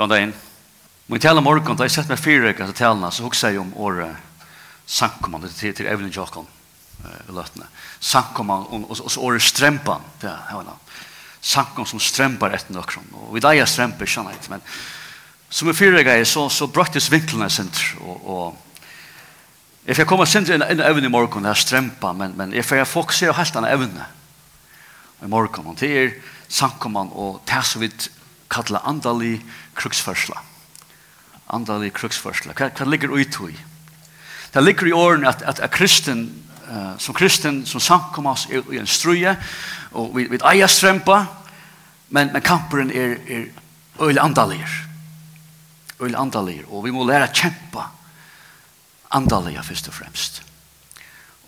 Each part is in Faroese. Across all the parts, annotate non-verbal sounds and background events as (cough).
Gånda inn. Må jeg tale morgen, da jeg sett meg fire rekker til talene, så hukser jeg om året sankommende til, til Evelyn Jokon i løttene. Sankommende, og, og, så året strempan, det er hva Sankom som strempar etter noen, Og vi deg er strempar, skjønner jeg men som er fire rekker, så, så brøttes vinklene senter, og, og Jeg får komme sindri inn en evne i morgen, det er strempa, men, men jeg får fokusere helt denne evne i morgen. Og det er samkommende og det så vidt kallar andalig kruksførsla. Andalig kruksførsla. Hva, hva ligger ut i? Det ligger i åren at, at, at kristen, uh, som kristen, som samkommer oss i, i en struje, og vi, vi eier strømpa, men, men kampen er, er øyel andalig. Øyel andalig, og vi må lære å kjempe andalig, først og fremst.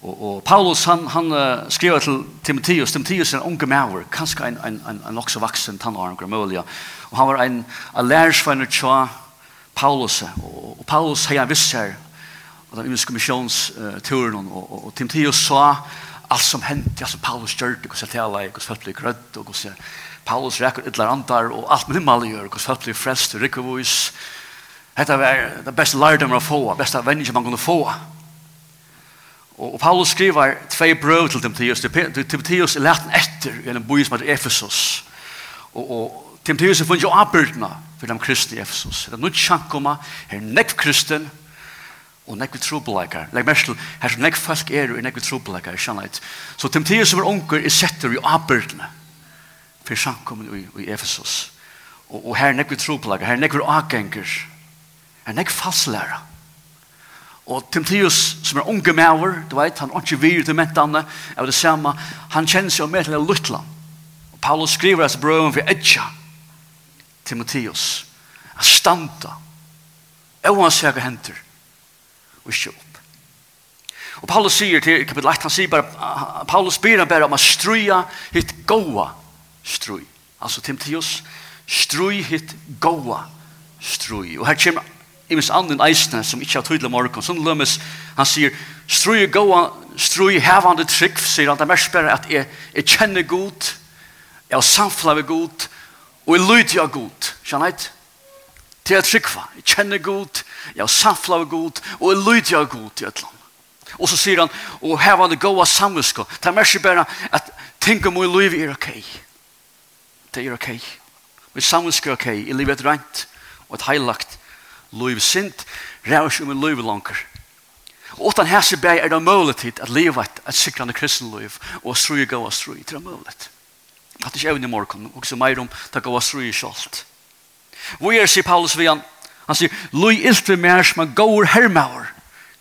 Og, og Paulus han, han uh, skriver til Timotheus, Timotheus er en unge maver, kanskje en, en, en, en også vaksen tannaren, mulig, Og han var en, en lærersvenner til Paulus. Og, og Paulus har han visst her, og den imenske misjonsturen, Uh, og, og, og Timotheus sa alt som hendte, alt som Paulus gjørte, hvordan jeg taler, hvordan folk blir grødd, og hvordan Paulus rekker ytler andar, og alt med himmel gjør, hvordan folk blir frelst, og rikkevois. Hetta var det beste lærdom å få, det beste venner man kunne få. Og, og Paulus skriver två bröd til Timotheus. Timotheus er lärt etter i en by som heter Ephesus. Og, og Timotheus funnet jo avbyrdene for de kristne i Efesus. Det er noe tjankoma, her er nekv kristen, og nekv trobeleikar. Legg mest til, her er nekv folk er og nekv trobeleikar, skjønner jeg. Så Timotheus som er unger, er setter jo avbyrdene for tjankomen i, i Efesus. Og, og her er nekv trobeleikar, her er nekv avgenger, her er nekv fastlærer. Og Timotheus, som er unge maver, du vet, han er ikke vir til mentene, er det samme, han kjenner seg om et eller luttland. Og Paulus skriver hans brøven for etja, Timotheus at standa og han ser henter og ikke opp. Og Paulus sier til kapitel 8, han sier bare, Paulus byr han bare om at struja hitt goa strui. Altså Timotheus, strui hitt goa strui. Og her kommer imis anden eisne som ikkje har tydelig morgon, sånn lømmes, han sier, strui goa, strui hevande trygg, sier han, det mest bare at jeg, jeg kjenner god, jeg har samfla ved god, Og jeg lyder av god, skjønner jeg? Til jeg trykva, jeg kjenner god, jeg har samfla av god, og jeg lyder av god i et land. Og så sier han, og her var det goa samvisko, det er mersi bare at ting om i liv er ok. Det er ok. Men samvisko er ok, Jeg livet et rent, og et heilagt liv sint, rævs om i liv langer. Og åttan hæsibæg er det mulig at livet er sikrande kristne liv, og strui goa strui, det er mulig. At ikke evne i morgen, og så meir om det gav oss rui kjolt. Hvor er, sier Paulus vi han, han sier, «Lui ilt mer som en gaur hermaur,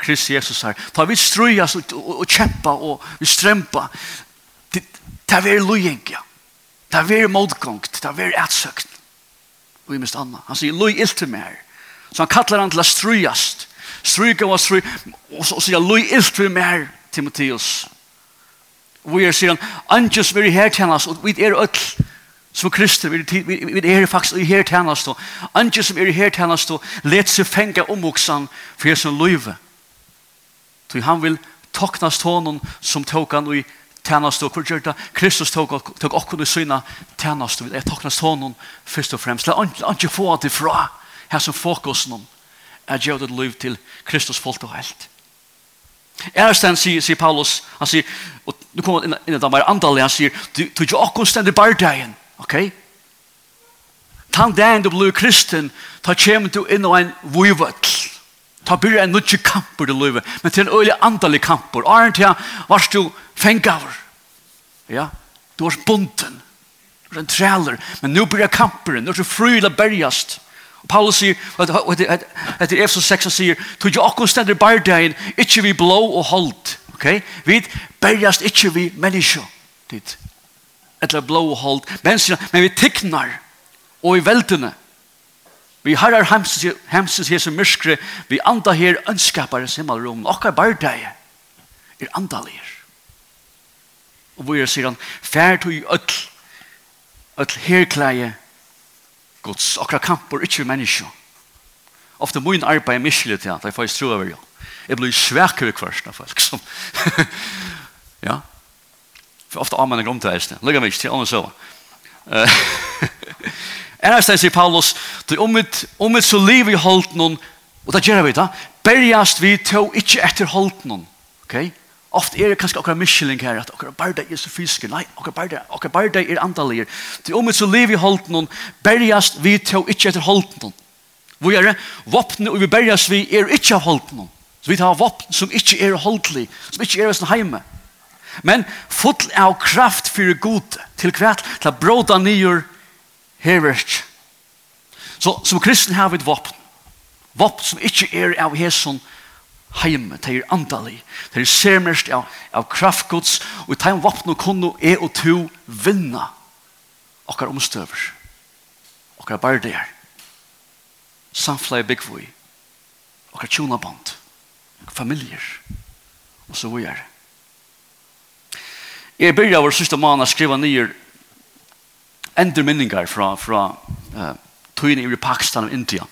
Krist Jesus her. Ta vi strujas og, og, og kjempa og vi strempa. Ta vi er lujenka. Ta vi er motgångt. Ta vi er etsøkt. Og i mest anna. Han sier, «Lui ilt mer». Så han kallar han til a strujast. Struja og strujast. Og så sier, «Lui ilt mer, Timotheus». Timotheus Og vi er sier han, Anjus vil her til og vi er öll som krister, vi, vi, er faktisk i her til og Anjus som er i her til og let seg fenga omvoksan for jeg som løyve. Så han vil toknas tånen som tok han i tjeneste og hvor gjør det? Kristus tok okkur i syna tjeneste vi er toknas tånen først og fremst. La ikke få det fra her som fokus noen, er gjør det liv til Kristus folk og helt Ersten sier, sier Paulus, han sier, og nu kommer han inn i den mer andalig, han sier, du jo akkur stendig bardagen, ok? Tan dagen du blir kristen, ta kjem du inn og en vujvøtl. Ta byrja en nødje kamper du løyve, men til en øylig andalig kamper. Arnt ja, vars du fengavr. Ja, du var bunten. Du var en træler, men nu byrja kamperen, nu er du fryla berjast. Ja Paulus sier, etter Efesus 6 han sier, «Tog jo akkur stender bardein, ikkje vi blå og holdt.» Ok? Vi berjast ikkje vi menneskje. Dit. Etter blå og hold. Menneskene, men vi tiknar og i veldene. Vi herrar hemsens hese myrskre, vi anda her ønskapare simmelrom. Okkar bardein er andalir. Og hvor sier han, «Fær tog öll, öll herkleie Guds, okra kampur ikkje mennesker. Ofte mun arbeid er miskelig til at jeg får tro over jo. Jeg blir svek ved kvart av folk som... (laughs) ja. For ofte har man en grunn til eisne. Lykke meg ikke til, om så. Er av sier Paulus, du om vi så liv i holdt noen, og det gjør vi da, berjast vi to ikke etter holdt noen. Okay? Ofte er det kanskje akkurat miskjelling her, at akkurat bare det er så fysisk. Nei, akkurat bare det, akkurat bare det er antallier. Til om et så liv i holdt noen, berjast vi til ikke etter holdt noen. Hvor er det? Våpne og vi bergast vi er ikke av holdt noen. Så vi tar våpne som ikke er holdtlig, som ikke er hos heime. Men full av kraft for god til hvert, til å bråda nye herverk. Så som kristen har vi et våpne. Våpne som ikke er av hesson herverk heime, det er andalig, det er semest av, av kraftgods, og det er vapn og kunne er og to vinna okkar omstøver, okkar bardier, samflai byggvui, okkar tjonaband, familier, og så vi er. Jeg av vår sista måned skriva nyer enderminningar fra, fra uh, tøyene i Pakistan og India.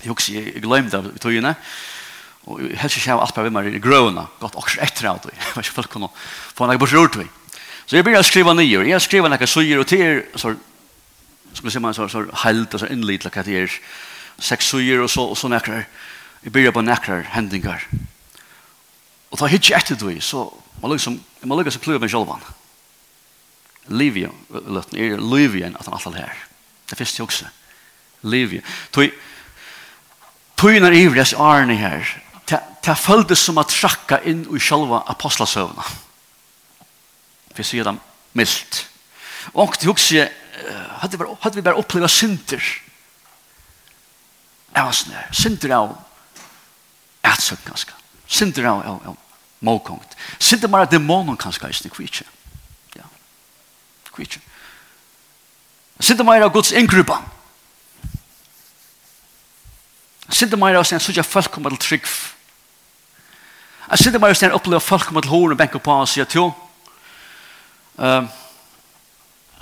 Jeg husker, jeg glemte av tøyene, og Og jeg helst ikke har alt på hvem (laughs) er i grøvene, gått også etter alt, jeg vet ikke folk kunne få noe bort rurt vi. Så jeg begynner å skrive nye, jeg skriver noe søyer og til, så, som vi ser man, så, så held og så innlitt, like at det er, seks søyer og så, og så nekker, jeg begynner på nekker hendinger. Og da hittir etter du, så man liksom, man liksom pløver med sjølvan. Livia, løtten, er Livia enn at han alt her. Det finnes jeg også. Livia. Tøy, tøy når ivres arne her, det føltes som å trakka inn i sjølva apostlasøvna. Vi sier dem mildt. Og til hukse, hadde vi, hadde vi bare opplevd synder. Jeg var sånn her, synder av ætsøk ganske. Synder av, av, av målkongt. Synder bare dæmonen ganske, ikke kvitje. Ja, Kvitsje. Synder bare av Guds inngruban. Synder bare av sånn, så jeg folk kommer til trygg Jeg sitter bare og opplever folk kommer til hårene og benker på og sier til um,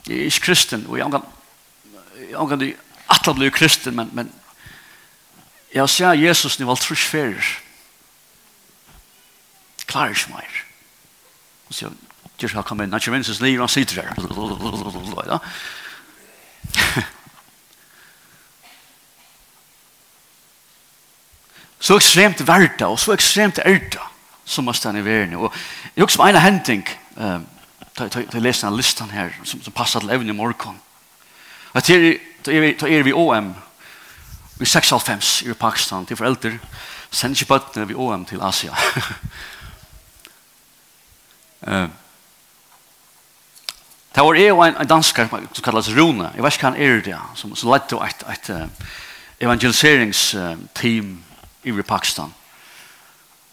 jeg er ikke kristen og jeg omgang jeg at jeg blir kristen men, men jeg ser Jesus nu valgt trus ferir klarer ikke mer og sier Gjør skal komme inn, han jeg minnes sin liv, han sitter der. (laughs) Så ekstremt verda, og så ekstremt erda som måste han i världen. Och jag också en händing eh jag läste en listan här som, som passar till även i morgon. Att här är er vi OM vi 6,5 i Pakistan till föräldrar sender ikke bøttene vi OM til Asia. (laughs) uh, det var jeg og en, en danskar som kalles Rune, jeg vet ikke hva han er det, som, som ledde et, et uh, evangeliseringsteam i Pakistan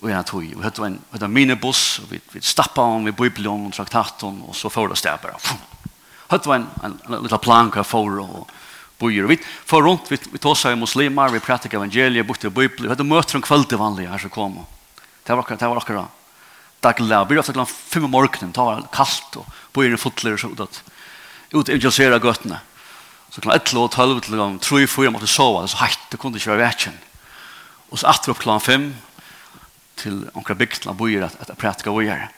og en tog. Vi hade en, en minibuss, och vi, vi stappade om, vi biblade om, traktaten, och så får det ställa bara. Hade en, en, en liten planka for, och bojer. Vi får runt, vi, vi tar sig muslimer, vi pratar evangeliet, bort i bibeln. Vi hade möter en kväll till vanliga här som kom. Det var akkurat, det var akkurat dagliga. Vi var akkurat fem om morgonen, det var kallt, och bojer i fotler och så utåt. Ut och intressera götterna. Så klockan 11 och 12 till klockan 3 och 4 måste sova, det var så hett, det kunde inte vara vätchen. Och så åter upp klockan 5, till några bygdla bojer att, att praktika och göra.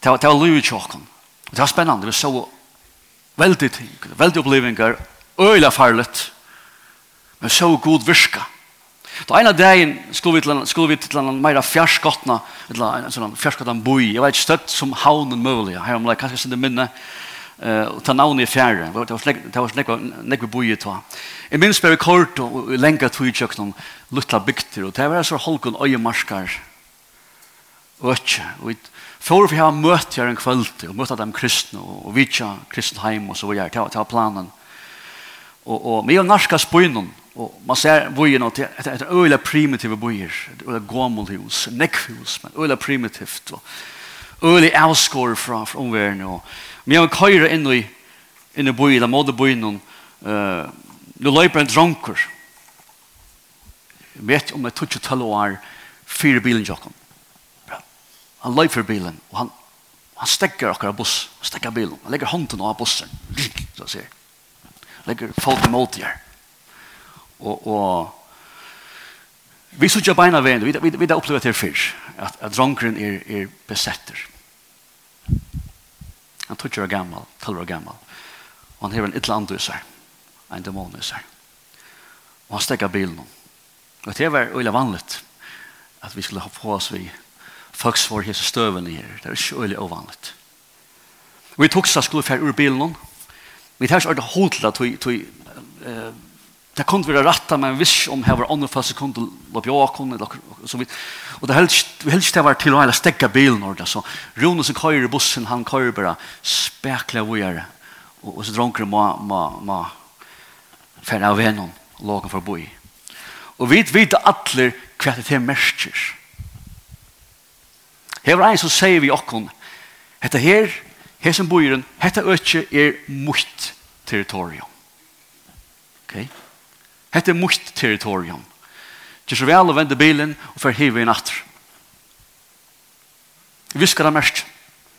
Det var, det var livet tjocken. Det var spännande. Vi såg väldigt ting, väldigt upplevelser, öjla farligt. Men så god virka. Då ena dagen skulle vi till skulle vi till en mera fjärskottna, ett en sån fjärskottan boj. Jag vet stött som havnen möjliga. Här om like kanske sen det minne eh ta navn i fjärre. Det var släkt det var släkt näck vi boje ta. I minns vi kort och länka två i köknon, lilla bygter det var så holkon öjemaskar økje. Vi får vi ha møtt her en kvöld og møtt dem kristne og vitja kristne heim og så videre til, til planen. Og, og vi har narska spøynen og man ser bøyene til et, et øyla primitive bøyer, et øyla gommel nekkvhus, men øyla primitivt og øyla avskår fra, fra omverden. Og vi har køyre inn i, inn i bøyene, da måtte bøyene uh, nu løyper en dronker. Vet om det er 12 år fire bilen jokken han løyfer bilen, og han, han stekker akkurat buss, han stekker bilen, han legger hånden av bussen, så han sier. Han legger folk imot her. Og, og vi sitter beina veien, vi, vi, vi har opplevd det før, at, at dronkeren er, er besetter. Han tog ikke gammel, tølv år gammel, og han har en ytla andre i seg, en dæmon i seg. Og han stekker bilen. Og det var øyla vanligt at vi skulle ha på oss vi folk svår hese støvende her. Det er ikke øyelig ovanligt. Vi tok seg skulle fære ur bilen. Vi tar ikke ordentlig hold til at tog, det kunne være rettet, men visst om her var andre fast sekunder, løp jeg åkken, og så vidt. Og det helst, helst det var til å stekke bilen ordentlig. Så Rune som kører i bussen, han kører bare spekler vågjere. Og, og så dronker må, må, må fære av vennen, lagen for å bo i. Og vi vet alle hva det er merker. Her var en som sier vi okkon, hette her, her som bor boiren, hette økje er mutt territorium. Ok? Hette er mutt territorium. Det er så vel å vende bilen og for hive inn atter. Vi skal ha mest.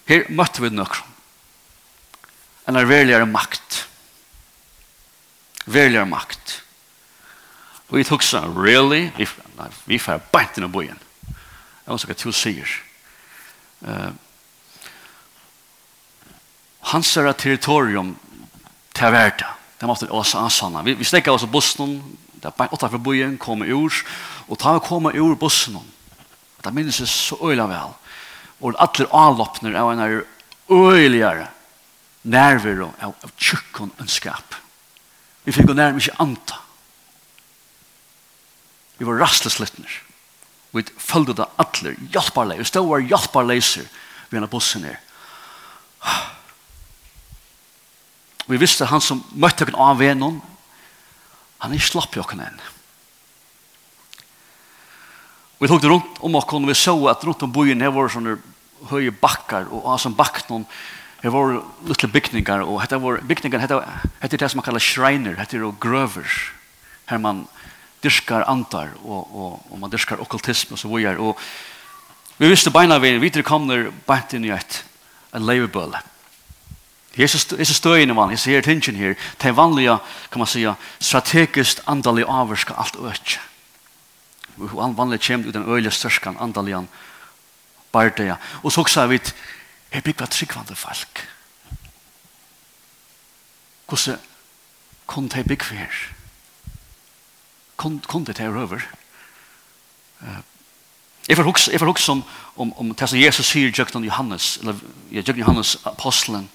Her møtte vi nøkker. En er erverligere makt. Verligere makt. Og vi tok sånn, really? Vi, vi får bænt inn i bojen. Jeg vet ikke hva du sier. Uh, hans er territorium til verda. Det måste oss ansanna. Vi, vi stekka oss på bussen, det er bare åtta fra byen, kommer ur, og ta og ur bussen. Det minnes jeg så øyla vel. Og alle avloppner av en er øyligere nærvero av, av tjukkon ønskap. Vi fikk jo nærmest ikke anta. Vi var rastleslittner vi følte det atler, hjelparleis, vi stod var hjelparleiser ved en bussen her. (sighs) Vi visste han som møtte oss av vennen, han er slapp i oss enn. Vi tok det rundt om oss, og vi så at rundt om byen her var sånne høye bakkar, og av som bakk noen, her var lille bygningar, og hette var, bygningar hette, hette det som man kallar schreiner, hette det grøver, her man dyrkar antar og, og, og man dyrkar okkultisme og så videre. Og vi visste beina vi, vi kommer beint inn i et, en leivebøle. Jesus, er støyende vann, jeg ser tingen her, det er vanlige, kan man säga, strategiskt andalig avvarska alt øtje. Og han vanlig kjem ut den øyelig størskan andalian bardeja. Og så sa vi, jeg bygg var tryggvande folk. Hvordan kunne de bygge her? kom det her over. Jeg får huske, jeg får huske om, om, om det som Jesus sier Jøgnan Johannes, eller ja, Jøgnan Johannes apostelen,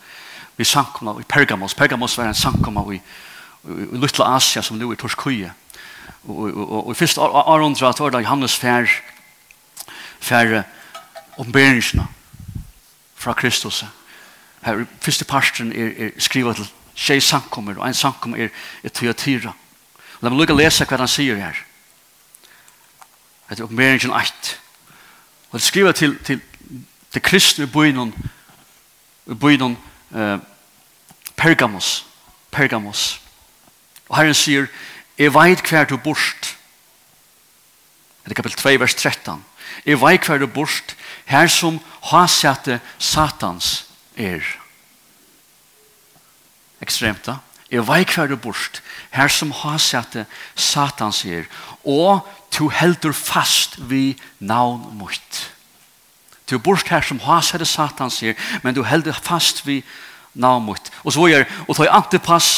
vi sankomna i Pergamos. Pergamos var en sankomna i, i, i Lutla Asia som nu er Torskøye. Og, og, og, og, og først Arondra, at var det Johannes fær, fær omberingsna fra Kristus. Her, første parten er, er skrivet til tjej sankommer, og en sankommer er, er teatira. La meg lukke lese hva han sier her. Etter oppmeringen 8. Og det skriver til, til til kristne bøynen, bøynen eh, Pergamos. Pergamos. Og Herren sier, «Jeg veit hver du bort. Det er kapitel 2, vers 13. «Jeg veit hver du bort. her som hasete satans er». Ekstremt da. Ja? Jeg vei hver du bort, her som har sett det, Satan sier, og du heldur fast vi navn mot. Du bort her som har sett det, Satan sier, men du heldur fast vi navn mot. Og så gjør, og ta i antipass,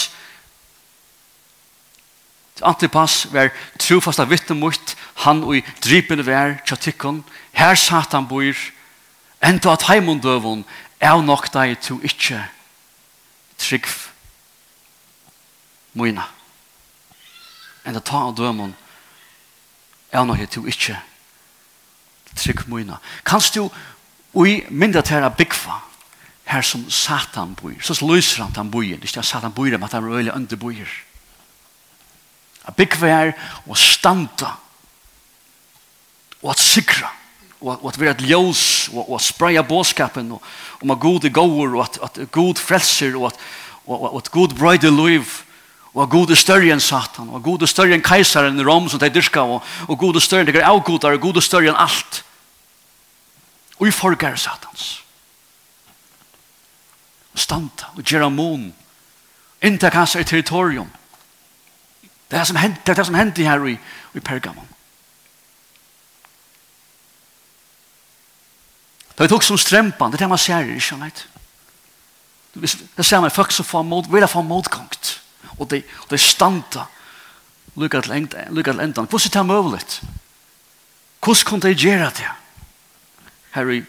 Antipas var trofasta vittne mot han og i drypen vær tjatikkon. Her satan bor enda at heimundøvun er nok deg to ikkje trygg mine. Enn det ta av dømen er noe du ikke trygg mine. Kanst du i mindre til å bygge her som Satan bor, så løser han den bojen, ikke at Satan bor, men at han røyler under bojer. At bygge her og standa og at sikra og at vi er et ljøs og at spraya båskapen og om at god er gåur og at god frelser og at god brøyde liv Og god er større enn Satan, og god er større enn keisaren i Rom som de dyrka, og, og god er større enn dere avgodar, og god er større enn alt. Og i forgar Satans. Og standa, og gjerra mån, inntak hans er territorium. Det er som hent, det er det som hendte her i, i Pergamon. Det er tok som strempan, det er det man ser, ikke sant? Det ser man, samme, folk som får mot, vil ha få motgångt og de, og de standa lukka til, end, lukka til endan. Hvordan er det mulig? Hvordan kunne de gjøre det? Her i,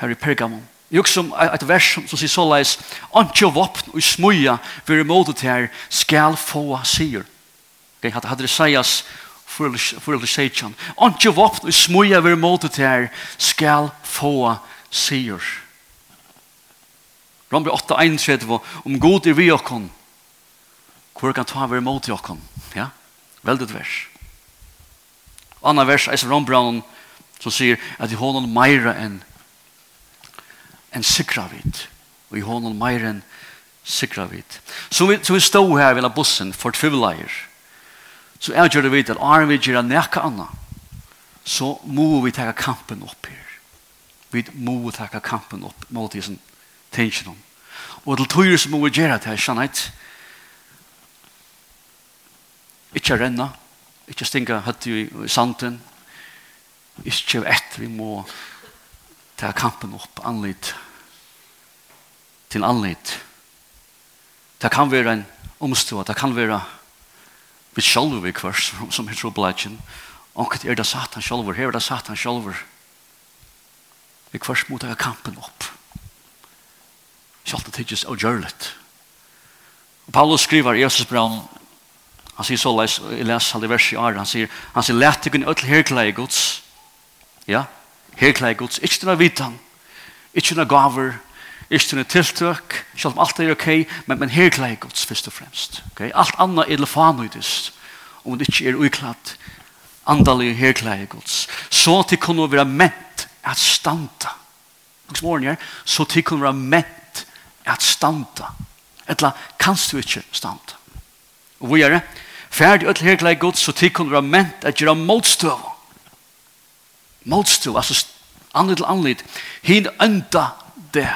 her i Pergamon. Jeg husker som et vers som, som sier såleis, «Antje våpen og smuja for måte til her skal få sier». Okay, hadde, det sies for seitan. Antje våpen og smuja for måte til her skal få sier. Rambri 8, 31, om god er vi okkon, Hvor kan ta være imot i? Ja? Veldig et vers. Anna vers er Ron Brown som sier at i hånden meira enn en sikra vid. Og i hånden meira enn sikra vid. Så vi, så vi stod her ved bussen for tvivleier, så er det vidt at arm vi gjør nekka anna, så må vi taka kampen opp her. Vi må taka kampen opp mot disse tingene. Og til tøyre så må vi gjøre det her, skjønnhet, Ikke renna, ikke stinga høtt i sanden, ikke ett, vi må ta kampen opp anlitt til anlitt. Det kan være en omstå, det kan være vi sjálfur vi kvörs, som (laughs) er trobladjen, og er det satan sjálfur, her er det satan sjálfur. Vi kvörs mot ta kampen opp. Sjálfur tidsjes og gjørlet. Paulus skriver i Jesus brann Han sier så leis, jeg leser alle vers i år, han sier, han sier, let ikke ødel herkleie gods. Ja, herkleie gods. Ikke denne vitan, ikke denne gaver, ikke denne tiltøk, selv om alt er ok, men, men herkleie gods først og fremst. Okay? Alt annet er lefanøydist, om det ikke er uiklatt, andalig herkleie gods. Så til kunne være ment at standa. Og morgen her, så til kunne være ment at standa. Etla, kanst du ikke standa. Og hvor er det? Færdig öll herklai god, så tid kunne være ment at gjøre motstøv. Motstøv, altså anlid til anlid. Hin ønda det.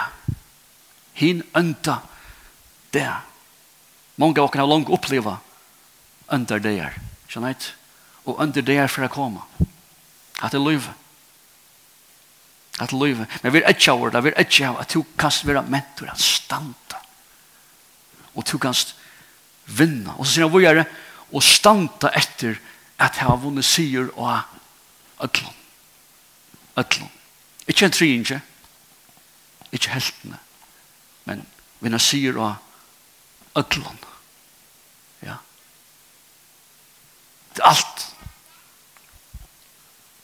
Hin ønda det. Mange av oss har langt oppleva øndar det her. Skjønner jeg? Og øndar det her for å komme. At det er løyve. At det er løyve. Men vi er ikke av det. Vi er ikke av at du kan være mentor, at standa. Og du kan vinna. Og så sier han, hvor er det? og standa etter at jeg har vunnet sier og ætlån. Ætlån. Ikke en trinje, ikke heltene, men vinner sier og ætlån. Ja. Det er alt.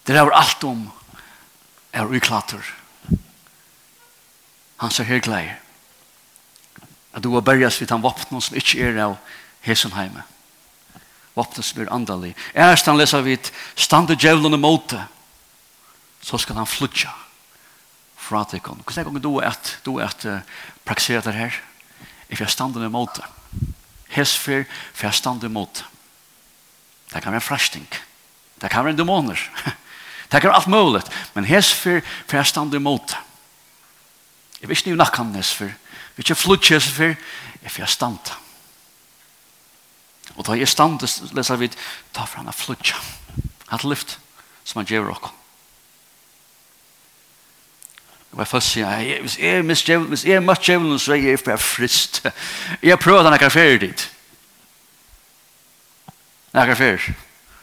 Det er alt om er uklater. Han ser her gleier. At du har bergast vidt han vapnen som ikke er av Hesenheimet vapnes blir andalig. Erst han leser vi, stande djevlene det, så skal han flutja fra til tikkon. Hvordan er det du at, du er at uh, praksere det her? If jeg stande det. hesfer, for jeg stande imot Det Det kan være frasting. Det kan være dæmoner. det kan være alt mulig. Men hesfer, for jeg stande det. Jeg vil ikke nye nakkan hesfer. Jeg vil ikke flutja hesfer, if jeg stande måte Og da jeg stand leser vi ta fram en flutja. Et lyft som han gjør dere. Og jeg først sier, hvis jeg er møtt djevelen, hvis jeg er mest djevelen, så er jeg bare frist. Jeg prøver denne kafferet dit. Jeg Denne kafferet.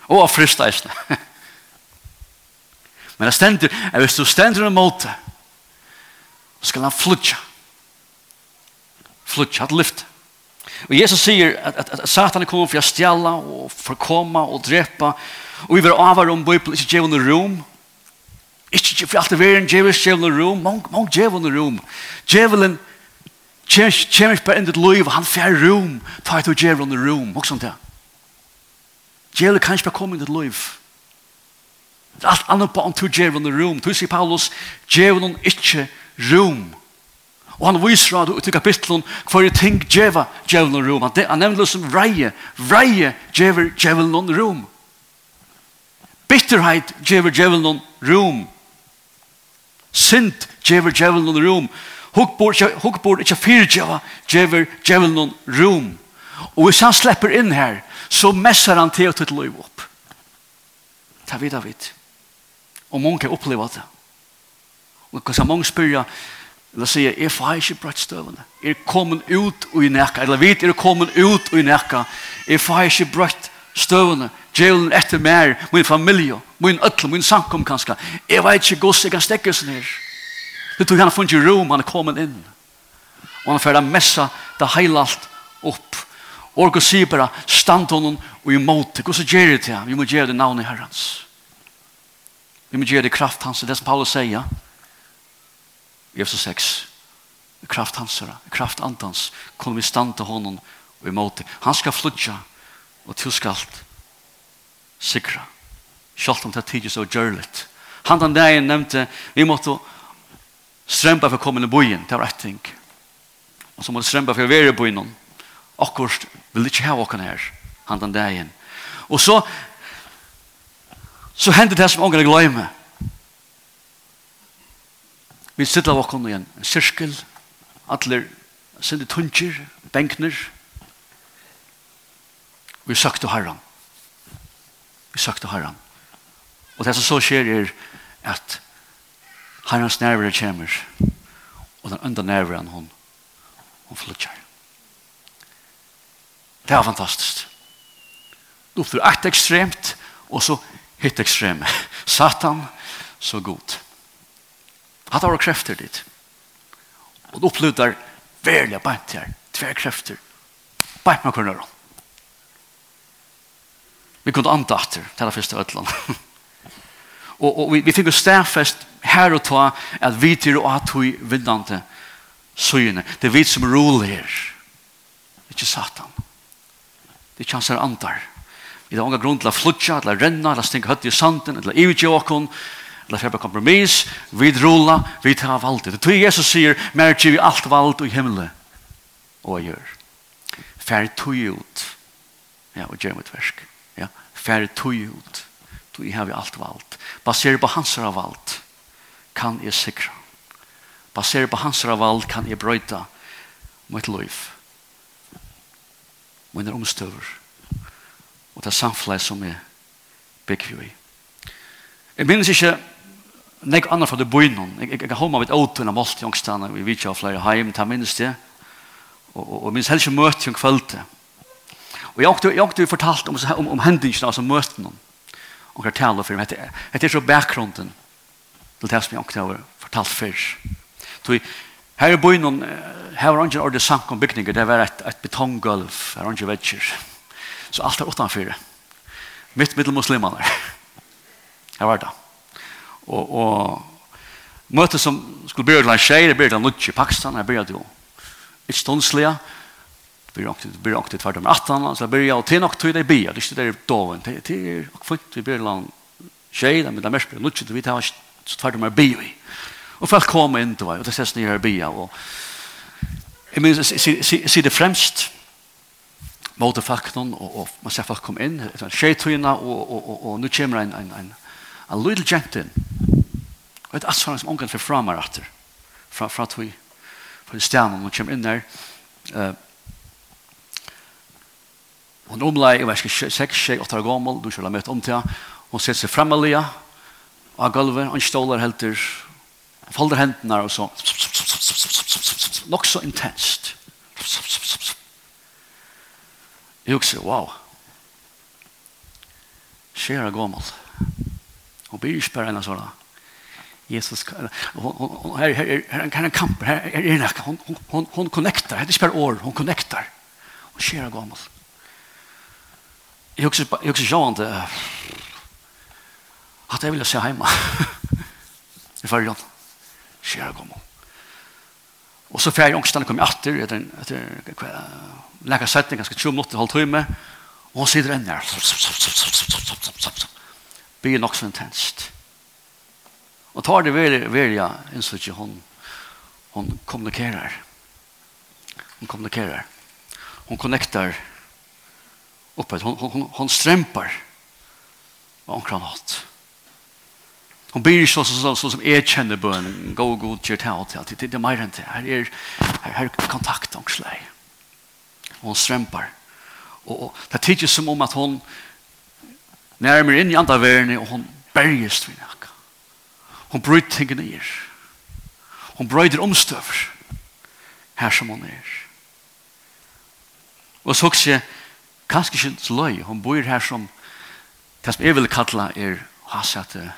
Og av frist eisene. (laughs) Men jeg stender, jeg hvis du stender en måte, så skal han flutja. Flutja, et lyft. Flutja Og Jesus sier at, at, at Satan er kommet for å stjæle og for å komme og drepe. Og vi vil avhøre om Bibelen, ikke djevende rom. Ikke for alt det verden, djevelens djevende rom. Mange, mange djevende rom. Djevelen kommer ikke bare på endet liv, han fjer rom. Ta et og djevende rom, og sånt der. Djevelen kan ikke bare komme inn endet liv. Det er Alt annet på om to djevende rom. Du sier Paulus, djevelen ikke rom. Djevelen Og han viser av ut i kapitlen hvor jeg ting djeva djevelen rom. Han, han nevner det som vreie. Vreie djever djevelen rom. Bitterheit djever djevelen rom. Sint djever djevel djevelen rom. Hukkbord ikke fyrdjeva djever djevel djevelen rom. Og hvis han slipper inn her, så messer han til å ta løy opp. Ta vidt av vidt. Og mange opplever det. Og hva som mange spyrer, Eller sier, jeg får ikke brøtt støvende. Jeg er kommet ut og i nekka. Eller vet, jeg er kommet ut og i nekka. Jeg får ikke brøtt støvende. Djevelen etter mer, min familie, min ødel, min samkom kanskje. Jeg vet ikke gos, jeg kan stekke oss ned. Det tog han har funnet rom, han er kommet inn. Og han får messa, det hele alt opp. Og han sier bare, stand honom og imot det. Hvordan gjør det til ham? Vi må gjøre det navnet herrens. Vi må gjøre det kraft hans. Det er som Paulus sier i 6. I kraft hans, i kraft antans, kommer vi stand til honom og imot Han skal flutja, og til skalt sikra. Sjalt om det tidligst og gjørligt. Han den dagen nevnte, vi måtte strempa for kommende bojen, det var ett ting. Og så måtte strempa for å være i bojen. Akkurat vil ikke ha åkken her, han den dagen. Og så, så hendte det som ångre gløymer. Vi sitter av okken i en sirkel, atler sindi tunger, benkner. Vi søkte herran. Vi søkte herran. Og det som så skjer er at herrans nærvare kommer, og den enda nærvaren hun, hun flytter. Det er fantastisk. Du får ett ekstremt, og så hitt ekstremt. Satan, så god. Han tar krefter dit. Og du opplutar verlige bant her. Tver krefter. Bant med kornøren. Vi kunne anta atter til det første ødland. (laughs) og, og vi, vi fikk jo stedfest her og ta at vi til og at vi vinnante søgene. Det er vi som roler her. Det er ikke satan. Det er ikke hans her antar. Vi har unga grunn til å flutja, til å renna, til å stinka høtt i sanden, til å ivitja åkken, til eller fyrir kompromiss, vi rula, vi tar valdet. Det tog Jesus sier, mer vi alt vald i himmel og jeg gjør. Færre tog ut. Ja, og gjør mitt versk. Ja, færre tog ut. Du har vi alt vald. Baserer på hans vald kan jeg sikra. Baserer på hans vald kan jeg brøyta mitt liv. Mine omstøver. Og det er samfunnet som jeg bygger i. Jeg minnes ikke Nek annar fra det boi noen. Jeg kan holde meg vidt åter enn målt i ångstene. Vi vet ikke av flere heim, ta minnes det. Og minnes helst ikke møte om kveldet. Og jeg har ikke fortalt om, om, om hendelsene, altså møten noen. Og jeg taler for dem. Det er så bakgrunden til det som jeg alltid har fortalt før. Så her i boi her var ikke ordentlig sank om bygninger. Det var et, et betonggulv, her var ikke vetsjer. Så alt er utenfor. Mitt middelmuslimene. Her var det og, og møte som skulle bli til en tjej, det byrja til en nutje i Pakistan, jeg byrja til ikke ståndslige, det byrja til tvert om 18, så jeg byrja, og til nok tog det bia, det er ikke det er doven, det er fint, vi byrja til en tjej, det er mest byrja nutje, vi tar tvert om er bia i. Og folk kom inn til meg, og det ses nye her bia, og jeg minns, jeg sier det fremst, mot fakten, og, og man ser folk kom inn, tjejtøyene, og, og, og, og, og nu kommer en, en, en a little gentin, og et asfaren som omgang for framar atter, fra, fra tog, fra stjernen, hun kommer inn der, uh, hun omlai, jeg vet ikke, 6, 6, 8 år gammel, du kjører møte om til henne, hun setter seg fremme lia, av gulvet, han ståler helt til, han folder hendene og så, nok så intenst. Jeg husker, wow, skjer er gammel. Hon blir ikke bare en sånn Jesus, her er en kamp, her er en kamp, hon connectar, det er ikke bare år, hon connectar. Hon skjer av gammel. Jeg husker sånn til at jeg ville se hjemme. i fargen. Skjer av gammel. Og så fyrir ångstene kom jeg atter etter, etter lekkert setning, ganske 20 minutter, halv time, og hun sitter enn her blir nok så intenst. Og tar det velja, velja innså ikke hun, hun kommunikerer. Hun kommunikerer. Hun connectar oppe. Hun, hun, hun, hun strømper på omkring hatt. Hun blir ikke så, så, så, som jeg kjenner bønnen. Gå og god, gjør det alt. Det, er mer enn det. Her er, her, er kontakt omkring. Hun strømper. Og, og det er tidlig som om at hun nærmer inn i andre verden, og hun berges til nekka. Hun bryter tingene i er. Hun brøyder omstøver her som hun er. Og så ikke, kanskje ikke så løy, hun bor her som det som jeg vil kalla er hasete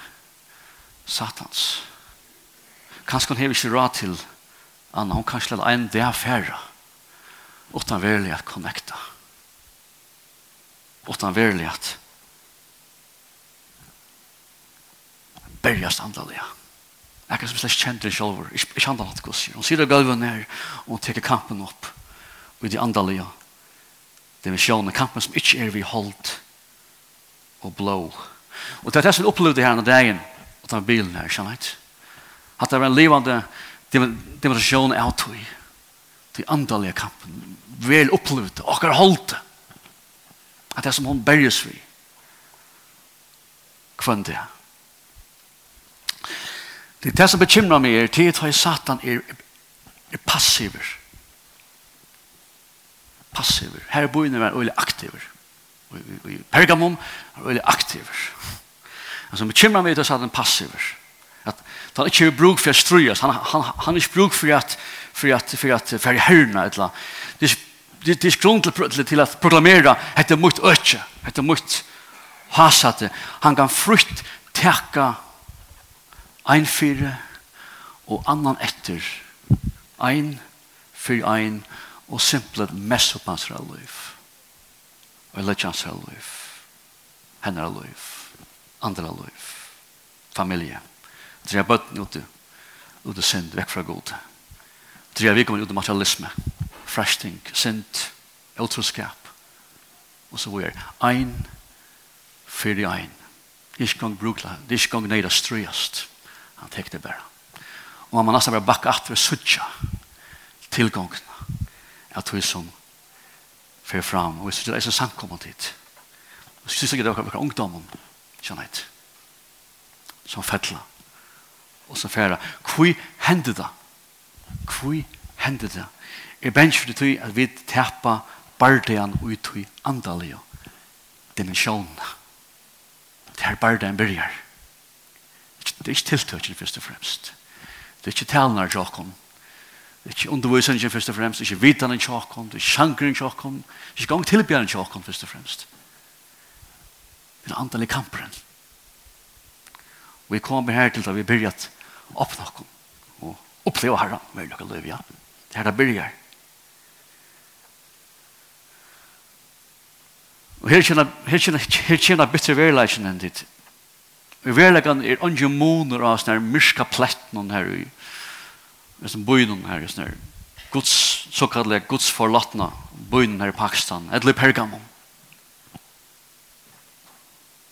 satans. Kanskje hun hever ikke råd til Anna, hun kanskje lade en det affæra utan verlig at connecta. Utan verlig at bergast andaliga. Akka som slags kjent det sjolver, ikke handla hatt gos. Hun sier gulven ned, og hun teker kampen opp, og de andalig, det vil divisjonen, kampen som ikke er vi holdt, og blå. Og det er det som vi opplevde her denne dagen, og den bilen her, skjønner jeg. At det var en livande demonstrasjon av tog, de andalige kampen, vel opplevde, og har holdt det. At det er som hun berges vi, kvann det her. Det er det som bekymrer meg er, til at Satan er, er passiver. Passiver. Her er boende er veldig aktiver. I Pergamum er veldig aktiver. Det som bekymrer meg er at Satan er passiver. At han ikke er bruk for å strøyes. Han, han, han er ikke bruk for at for at for at for för herrna eller det det det grund til, til at proklamera hette mot økje, hette mot hasate han kan frukt täcka Ein fire og annan etter. Ein fyrir ein og simplet mess opp hans her liv. Og lett hans her liv. hennar her liv. andra liv. Familie. Dere bøtten ute. Ute sind vekk fra god. Dere vi kommer ute materialisme. Frashting, synd, utroskap. Og så er ein fyrir ein. Det er ikke gang brukla. Det er ikke gang neida strøyast. Han tek det bare. Og man må nesten bare bakke at ved suttja tilgången av tog som fyrir fram. Og jeg synes det er så samkommet hit. Og jeg synes ikke det er akkurat ungdommen, kjenner jeg som fettla og som færa. Hvor hendte det? Hvor hendte det? Jeg bensk for det tog at vi tappa bardean ut i andalige dimensjonene. Det er bardean byrjar. Det er ikke tiltøkken først og fremst. Det er ikke talene av tjokken. Det er ikke undervisningen først og fremst. Det er ikke vitene av tjokken. Det er ikke sjankeren av tjokken. Det er ikke gang tilbjørn av tjokken først og fremst. Det er antall i kamperen. Og vi kommer her til da vi begynner å åpne oss og oppleve herre med noe liv, ja. Det her det begynner. Og her kjenner, her kjenner, her kjenner bitter verleisen enn ditt Vi verlegan er onge moner av sånne myrska pletten her i som bøyden her i sånne Guds, såkallet Guds forlatna bøyden her i Pakistan, eller i Pergamon.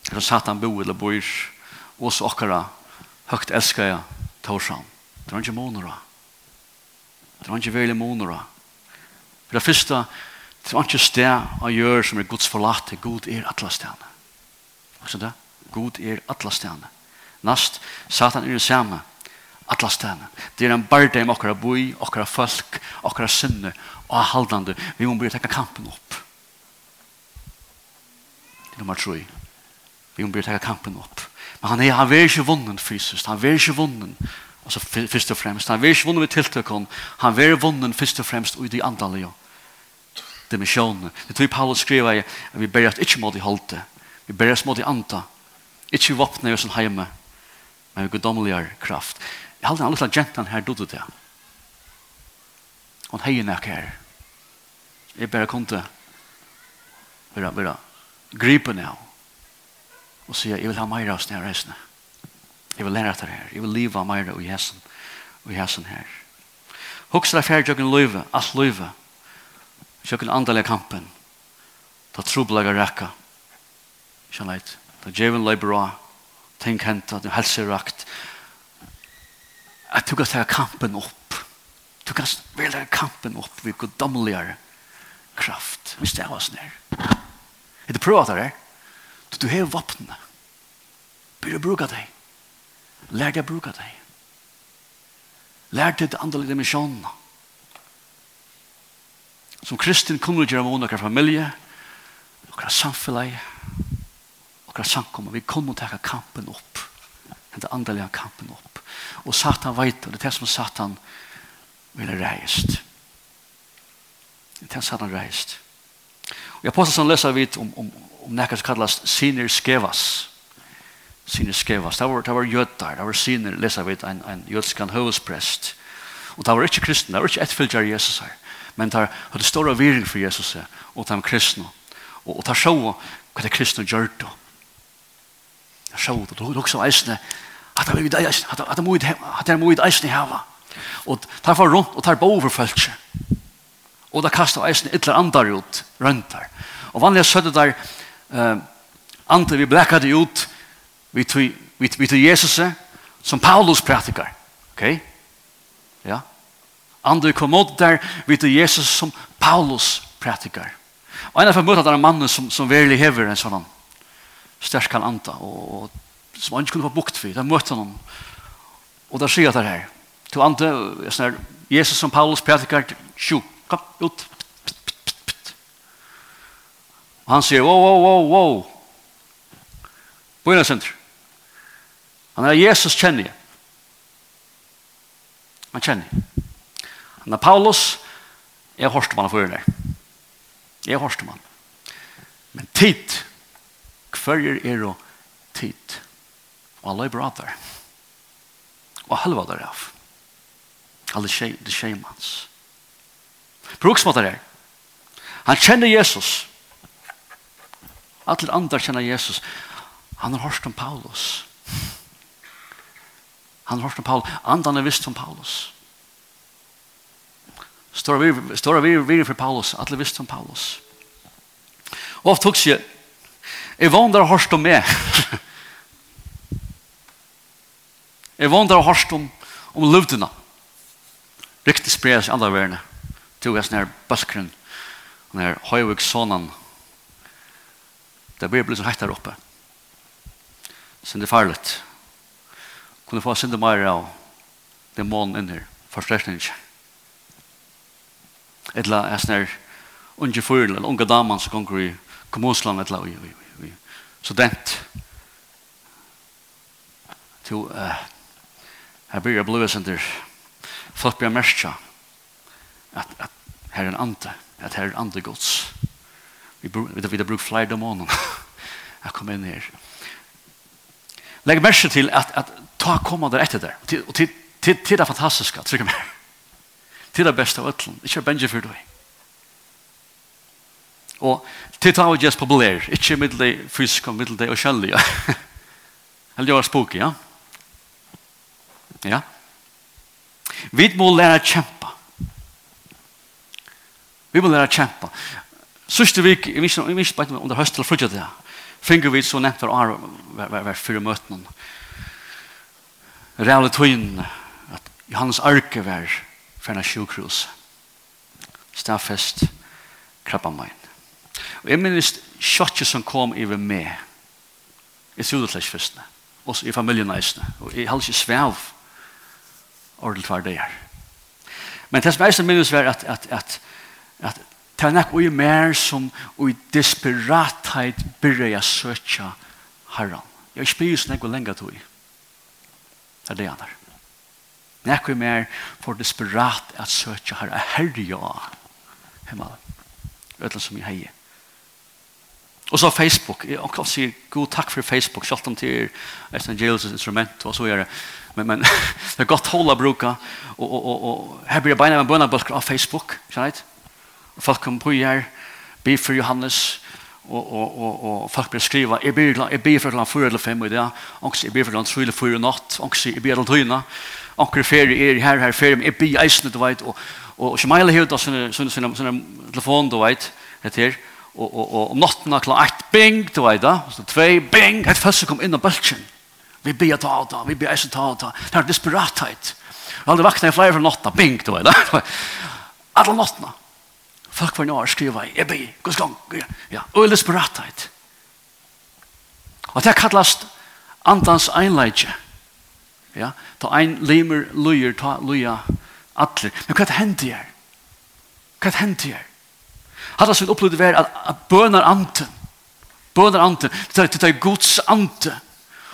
Eller Satan bo eller bøyr, og så okkara høgt elskar jeg Torsan. Det var ikke moner av. Det var ikke veldig moner av. For det første, det var ikke sted å gjøre som er Guds forlatte. God er atlas stedene. Hva er det? God er alla stjerne. Nast, Satan er det samme. Alla stjerne. Det er en barde om okkara boi, okkara folk, okkara sinne og haldande. Vi må börja tekka kampen opp. Det er nummer 3. Vi må börja tekka kampen opp. Men han, er, han er ikke vunnen fysisk. Han er ikke vunnen altså, først og fremst. han er ikke vunnen ved tilltökon. Han er vunnen først og fremst i de andliga dimensionen. Det tror Paulus skriver at vi ber att inte mot i hållte. Vi ber oss må de anta. Ikke våpne oss hjemme, men vi guddommeligere kraft. Jeg halte en liten gentan her dodde det. Hon heier nek her. Jeg bare kom til vera, vera, gripe ned og sier, jeg vil ha meira av snæra reisene. Jeg vil lære etter her. Jeg vil liva meira og jesen og jesen her. Hoksla ferdig jøkken løyve, alt løyve. Jøkken andalega kampen. Ta trublaga rekka. Kjallait da djeven løy bra, tenk hent, at du helser rakt, at du kan ta kampen opp. Du kan velge kampen opp ved god kraft. Hvis det stev oss ned. Er du prøver det her? Du har vapnene. Bør du bruke deg. Lær deg å bruke deg. Lær deg til andre dimensjoner. Som kristin kunne gjøre med noen familie, noen samfunn, akkurat samkomma, vi kommer kunne teka kampen opp, den andelige kampen opp. Og Satan vet, og det er det som Satan vil reist. Det er det Satan reist. Og jeg påstår sånn leser vi om, om, om nekka som kallas Sinir Skevas. Sinir Skevas, det var, det var jødar, det var Sinir, leser vi en, en jødskan høvesprest. Og det var ikke kristne, det var ikke etfylgjar Jesus her. Men det hadde stor viring for Jesus og de kristne. Og, og det så hva det kristne gjør det. Jeg så det, og også eisene, at det er eisene, at det er mye eisene hava. Og tar for rundt, og tar på overfølse. Og da kastar eisene ytler andar ut, rundt der. Og vanlig er sødde der, uh, andre vi blekka det ut, vi til Jesus, som Paulus pratikar. Ok? Ja. Andre kom ut der, vi til Jesus som Paulus pratikar. Og en av møtta der er mann som, som virkelig hever en sånn sterkan anta og, og som han ikke kunne få bukt for. da møtte han og da sier det her. Til ande, sånn Jesus som Paulus predikar, sju, kom, ut. Og han sier, wow, wow, wow, wow. Bøyna senter. Han er Jesus kjenner jeg. Han kjenner jeg. Han er Paulus, jeg hørste man for det. Jeg hørste man. Men tid, Førjer er og tid. Og alle er bra der. Og halva der av. Alle skje, det skje mans. Bruksmåter er. Han kjenner Jesus. Alle andre kjenner Jesus. Han har hørt om Paulus. Han har hørt om Paulus. andre har visst om Paulus. Står vi, står vi, vi for Paulus. Alle visst om Paulus. Og ofte tok seg Jeg vandrer hørst om meg. Jeg vandrer hørst om, om løvdene. Riktig spres i andre verden. Tog jeg sånn her bøskeren. Og her høyvøksånen. Det blir blitt så hett der oppe. Så det er farlig. Kunne få synde mer av demonen inn her. Forstrekning ikke. Et eller annet er sånn her unge fyrer eller unge damer som kommer i kommunsland et eller annet student. To, uh, her blir jeg blod sender. Folk blir merska at, at her er en ande, at her er en ande gods. Vi, vi, vi har brukt flere dæmoner jeg (laughs) kom inn her. Legg merke til at, at ta komma der etter der. Og til, til, til det fantastiske, trykker meg. Til det beste av øtlen. Ikke Benji for deg. Og til ta og just populær, ikke middelig fysisk og middelig og (laughs) kjøllig. Eller det var spooky, ja? Ja. Vi må lære å kjempe. Vi må lære å kjempe. Sørste vik, jeg visste ikke bare om det er høst eller fruttet det, finger vi så nevnt for å være fire møtene. Reale tøyen, at Johannes Arke var ferna sjukhus. Stafest, krabba meg. Og jeg minnes sjokket som kom i ved meg. Jeg trodde til fyrstene. Også i familien eisene. Og jeg hadde ikke svev ordentlig hver det her. Men det som eisene minnes var at, at, at, at det er nok ui mer som ui desperatheit byrja jeg søtja herran. Jeg spyr sånn jeg lenger tog. Det er det han er. Nek Nekko mer for desperat at søtja herra ja. himmelen. Øtlen som jeg heier. Og så Facebook. Jeg kan si god takk for Facebook. Självt om till Evangelos instrument og så er det. Men, men (laughs) det är gott hålla bruka. Og, og, og, og her blir jeg beina med bönaböcker av Facebook. Känner Folk kommer på her. Be for Johannes. Og, og, og, og folk blir skriva. jeg ber for klant 4 eller 5 i det. og jeg ber for klant 3 eller fyra natt. Och jag ber att hyna. Och jag ferie er her, her ferie. Men jag ber eisen, du vet. og, og, og, och, och, och, och, och, och, och, och, och, och, och, og, og, og om natten klar ett, bing, du vet da, så tvei, bing, et første kom inn av bølgen. Vi blir ta og vi blir eisen ta og ta. Det er vakna i flere for natta, bing, du vet da. (laughs) alle nattna. Folk var nær skriva i, jeg gos gang, ja, og desperathet. Og det kallast andans einleitje. Ja, ta ein limer lujer, ta luja atler. Men hva hendt her? Hva hendt her? Hatta som vi opplevde var at bønar ante, bønar ante, det er Guds ante,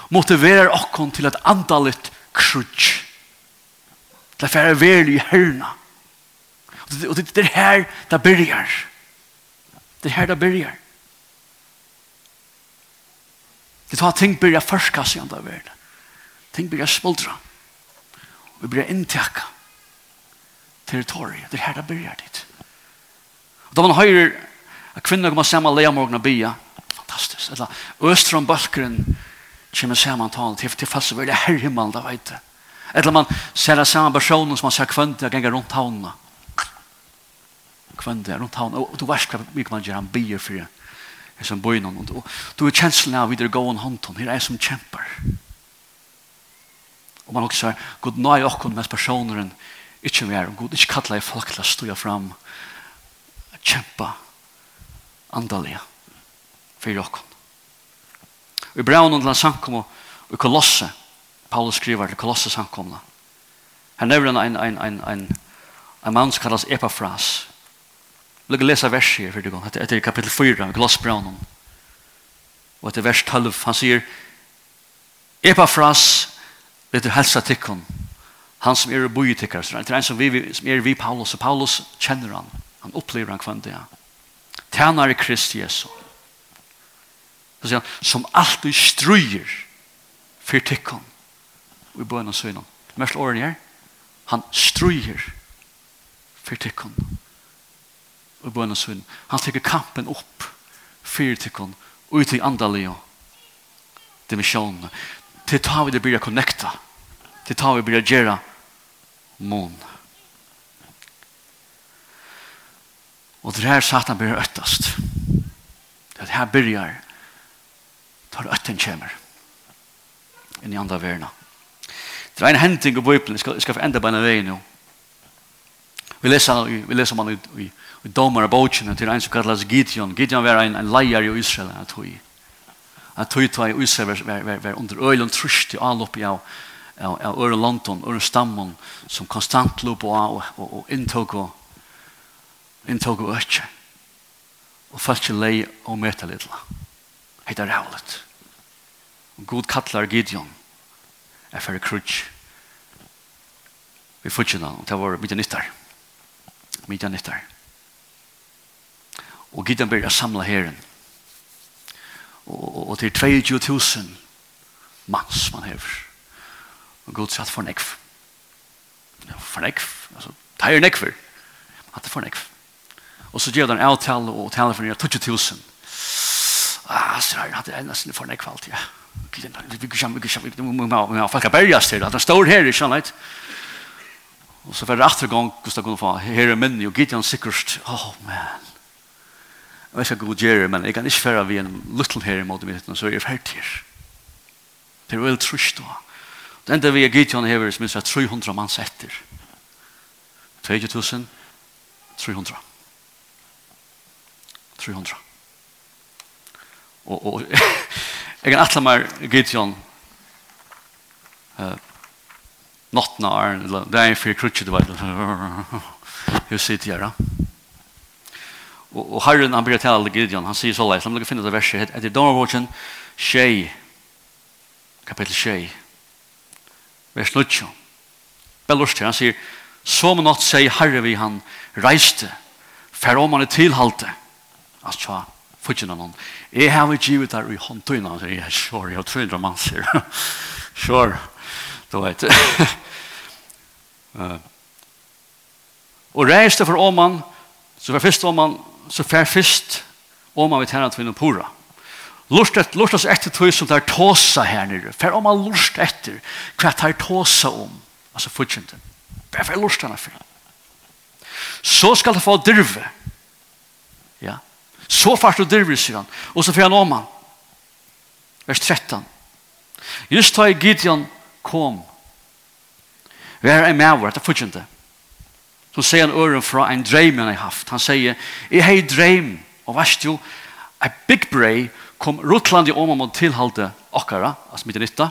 motiverer okkon til at andalit krutsk. Det er færre verlig i herna. Og det er her det byrjar. Det er her det byrjar. Det tar ting byrja førstkast i andre verden. Ting byrja smuldra. Vi byrja inntekka territoriet. Det er her det byrjar dit. Og da man høyrer at kvinner kommer sammen og leia morgen og bia, fantastisk, eller østre Balkeren kommer sammen talen til, til fast så vil det her himmel, da vet du. Eller man ser det samme personen som man ser kvinner ganger rundt havnene. Kvinner rundt havnene, og du vet hva mye man gjør, han bier for det. Er som bøyne og du er kjenslen av videre gåen hånden her er som kjemper. Og man også sier god nøy okken mens personeren ikke mer. Og god ikke kattler jeg folk til å stå fram at kjempe andalige for jokken. Og i brevnen til samkommet og i Kolosse, Paulus skriver til Kolosse samkommet, her nevner han en, en, en, en, en mann som kalles Epafras. Jeg vil lese vers her, for det. Etter kapittel 4, i Kolosse brevnen. Og etter vers 12, han sier, Epafras, vet du, helsa tikkun, han som er boi tikkar, det er en som, vi, som er vi Paulus, og Paulus kjenner han. Han opplever han kvann det. Tænare Krist Jesu. Så sier han, som alltid struer for tikkene. Vi bøyne og søgene. Mest årene her, han struer for tikkene. Vi bøyne og søgene. Han tykker kampen opp for tikkene og ut i andalige dimensjonene. Til ta vi det blir å connecta. Til ta vi det blir å gjøre månene. Og det her satan blir øttast. Det her byrjar tar øtten kjemer inn i andre verna. Det er en henting i Bibelen. Jeg skal, jeg skal enda på en vei nå. Vi leser, vi leser man i, i, i domar av bøtjene til en som kallas Gideon. Gideon var en, en leier i Israel. Jeg tror jeg tror jeg i Israel var, var, var, var under øylen trusht i anlopp oppi av av av Øre London, Øre Stammon, som konstant lå på og, og, og inntog og inn tog og økje. Og falt ikke lei og møte litt. Heit er rævlet. Og god kattler Gideon er for krutsk. Vi får fortsatte og det var mye nyttar. Mye nyttar. Og Gideon blir samla herren. Og, og, og til 22.000 mans man hever. Og god satt for nekv. Ja, for nekv. Altså, det er nekver. At det er for nekv. Og så gjør den avtale og taler for nye 20.000. Ah, så har jeg hatt en nesten for nekvalt, ja. Vi kan ikke, vi folk har bergast til, at han står her, ikke sant? Og så var det etter gang, Gustav Gunnfa, her er minni, og Gideon sikkert, oh man, jeg vet ikke hva gjør, men jeg kan ikke fære vi en luttel her i måte mitt, så er jeg ferdig her. Det er vel trusht da. Det enda vi er Gideon hever, som er 300 manns etter. 2000, 300. 300. Og, og (laughs) jeg kan atle meg Gideon uh, nottene av æren, eller det er en fyrir krutsi, du vet, (laughs) hur sitter jeg da? Og, og herren, han blir tala til Gideon, han sier så leis, la meg finne det verset, etter dommervåtjen, tjej, kapittel tjej, vers 9, bellurs til, han sier, som natt sier herre vi han reiste, for om han er tilhalte, at tja, fudgen av noen. Jeg har ikke givet der i håndtøyene, så jeg er sure, jeg tror ikke mann, sier. (laughs) sure, du vet. (laughs) uh, og reiste for Åman, så var først Åman, så var først Åman vi tjener til Pura. Lustet, lustet etter tøy som der tåsa her nere. For Åman lust etter hva tar tåsa om, altså fudgen til. Bare for lustet henne for. Så skal det få dirve. Så fart du dirver, sier han. Og så får han om han. Vers 13. Just da Gideon kom, vi er en med vår, det er fortjente. Så sier han øren fra en dreim han har haft. Han sier, jeg har dreim, og verst jo, a big brei kom Rutland i om og tilhalte okkara, altså mitt nytta,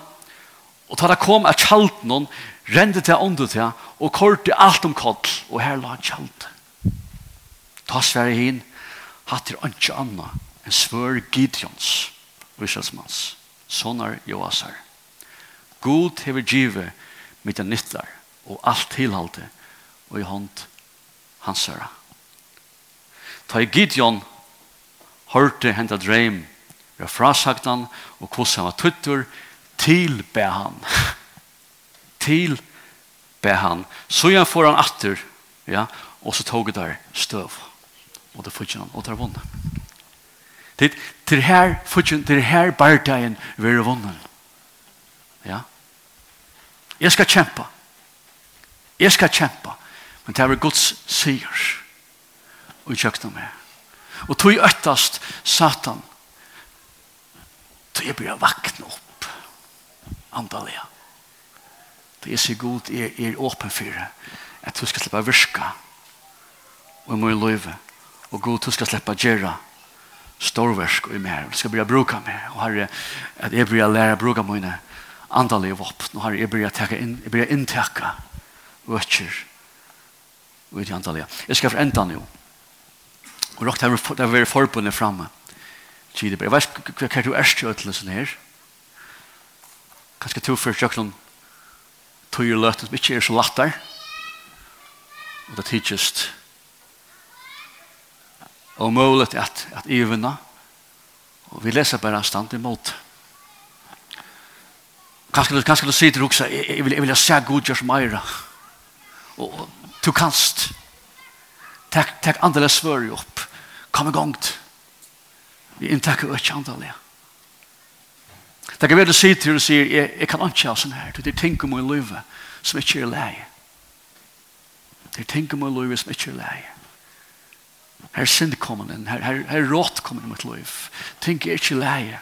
og da kom av kjalt noen, rende til åndet til, og korte alt om koll, og her la kjalt. Ta sverre hin, hatt er ikke anna enn svør Gideons, Vyselsmans, sonar Joasar. God hever givet mitt en nyttlar og alt tilhalte og i hånd hans søra. Ta i Gideon hørte henta dreim fra frasagtan og hvordan han var tuttur til be han. (laughs) til be han. Så igjen får han atter, ja, og så tog det der støv og det fudgen og det er vunnet. Det er her fortjener, det er her bardagen vil er vunnet. Ja? Jeg skal kjempe. Jeg skal kjempe. Men det er Guds sier. Og kjøkken med. Og tog øktast Satan. Tog jeg blir vakna opp. Andalega. Det er så god, er, er åpen for det. At du skal slippe virka. Og må i løyve. Og god, du skal slippe gjøre storversk i mer. Du skal begynne å bruke mer. Og herre, at jeg begynner å lære å bruke mine andalige våpen. Nå har jeg begynner å inn, jeg begynner å inntakke vøkker og i de andalige. Jeg skal forenda nå. Og råk, det har vært forbundet fremme. Jeg vet ikke hva du er til å her. Kanskje to for kjøkken tøyer løten som ikke er så latt der. Og det tidsest og mulig at, at evne. Og vi leser bare stand imot. Kanskje, kanskje du sier til Ruksa, jeg, vil, jeg vil se god gjør som eier. Og du kanst. Takk, takk andre svør opp. Kom i gang. Vi inntakker ikke andre Det kan være du sier til og sier, jeg, jeg kan ikke ha sånn her. Det er ting om å liv som ikke er leie. Det er ting om å liv som ikke er leie. Her er synd kommer inn, her, her, her er rått kommer inn mot liv. Ting er ikke leie.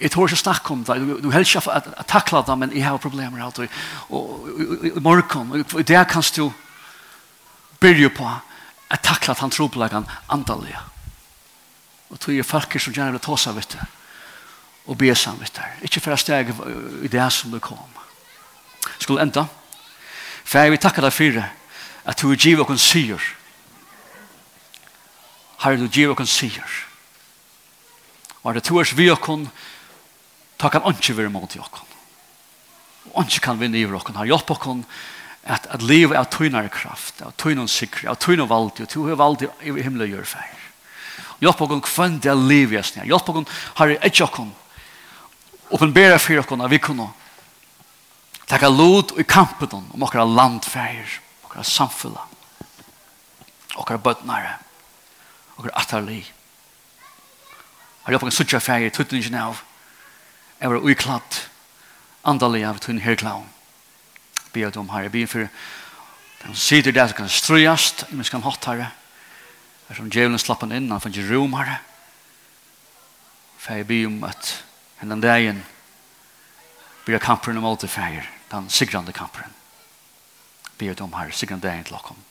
Jeg tror ikke snakke om det. Du, du helst ikke at, at takla det, men jeg har problemer alt. Og i morgen, og det kan du begynne på at takle at han tror på det andalige. Og tror jeg folk som gjerne vil ta seg vet du. Og be seg vidt det. Ikke for å stege i det som du kom. Skulle enda. For jeg vil takke deg for at du er givet og sier Herre, du giver oss sier. Og det toers vi oss, ta kan ikke være mot oss. Og ikke kan vinne i oss. Herre, hjelp oss at, at livet er tøyner kraft, er tøyner sikre, er tøyner valg, og tøyner valg i himmelen gjør feil. Hjelp oss kvann det livet jeg snill. Hjelp oss, Herre, ikke oss. Åpenbæra for oss at vi kunne takka lot i kampen om okkara landfæger, okkara samfunna, okkara bøtnare. Okkara og er atterlig. Har jeg på en suttje ferie, tuttningen av, jeg var uiklatt, andalig av tunn herklaun. Be at om her, jeg be for de sider der som kan strøyast, i som kan hatt herre, er som djevelen slappen inn, han fann ikke rom herre. jeg be om at hendan dagen blir kamperen om alt det ferie, den sigrande kamperen. Be at om her, sigrande dagen til åkken.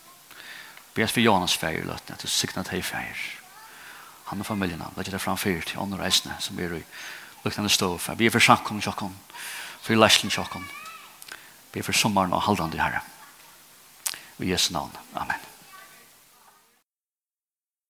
Vi er for Jonas feir i løtten, at du sikna til feir. Han og familien, han, legger det fram fyr til andre reisende som er i lukkende stå for. Vi er for sankum sjokken, for læsling sjokken. Vi er for sommeren og halvdande herre. I Jesu navn. Amen.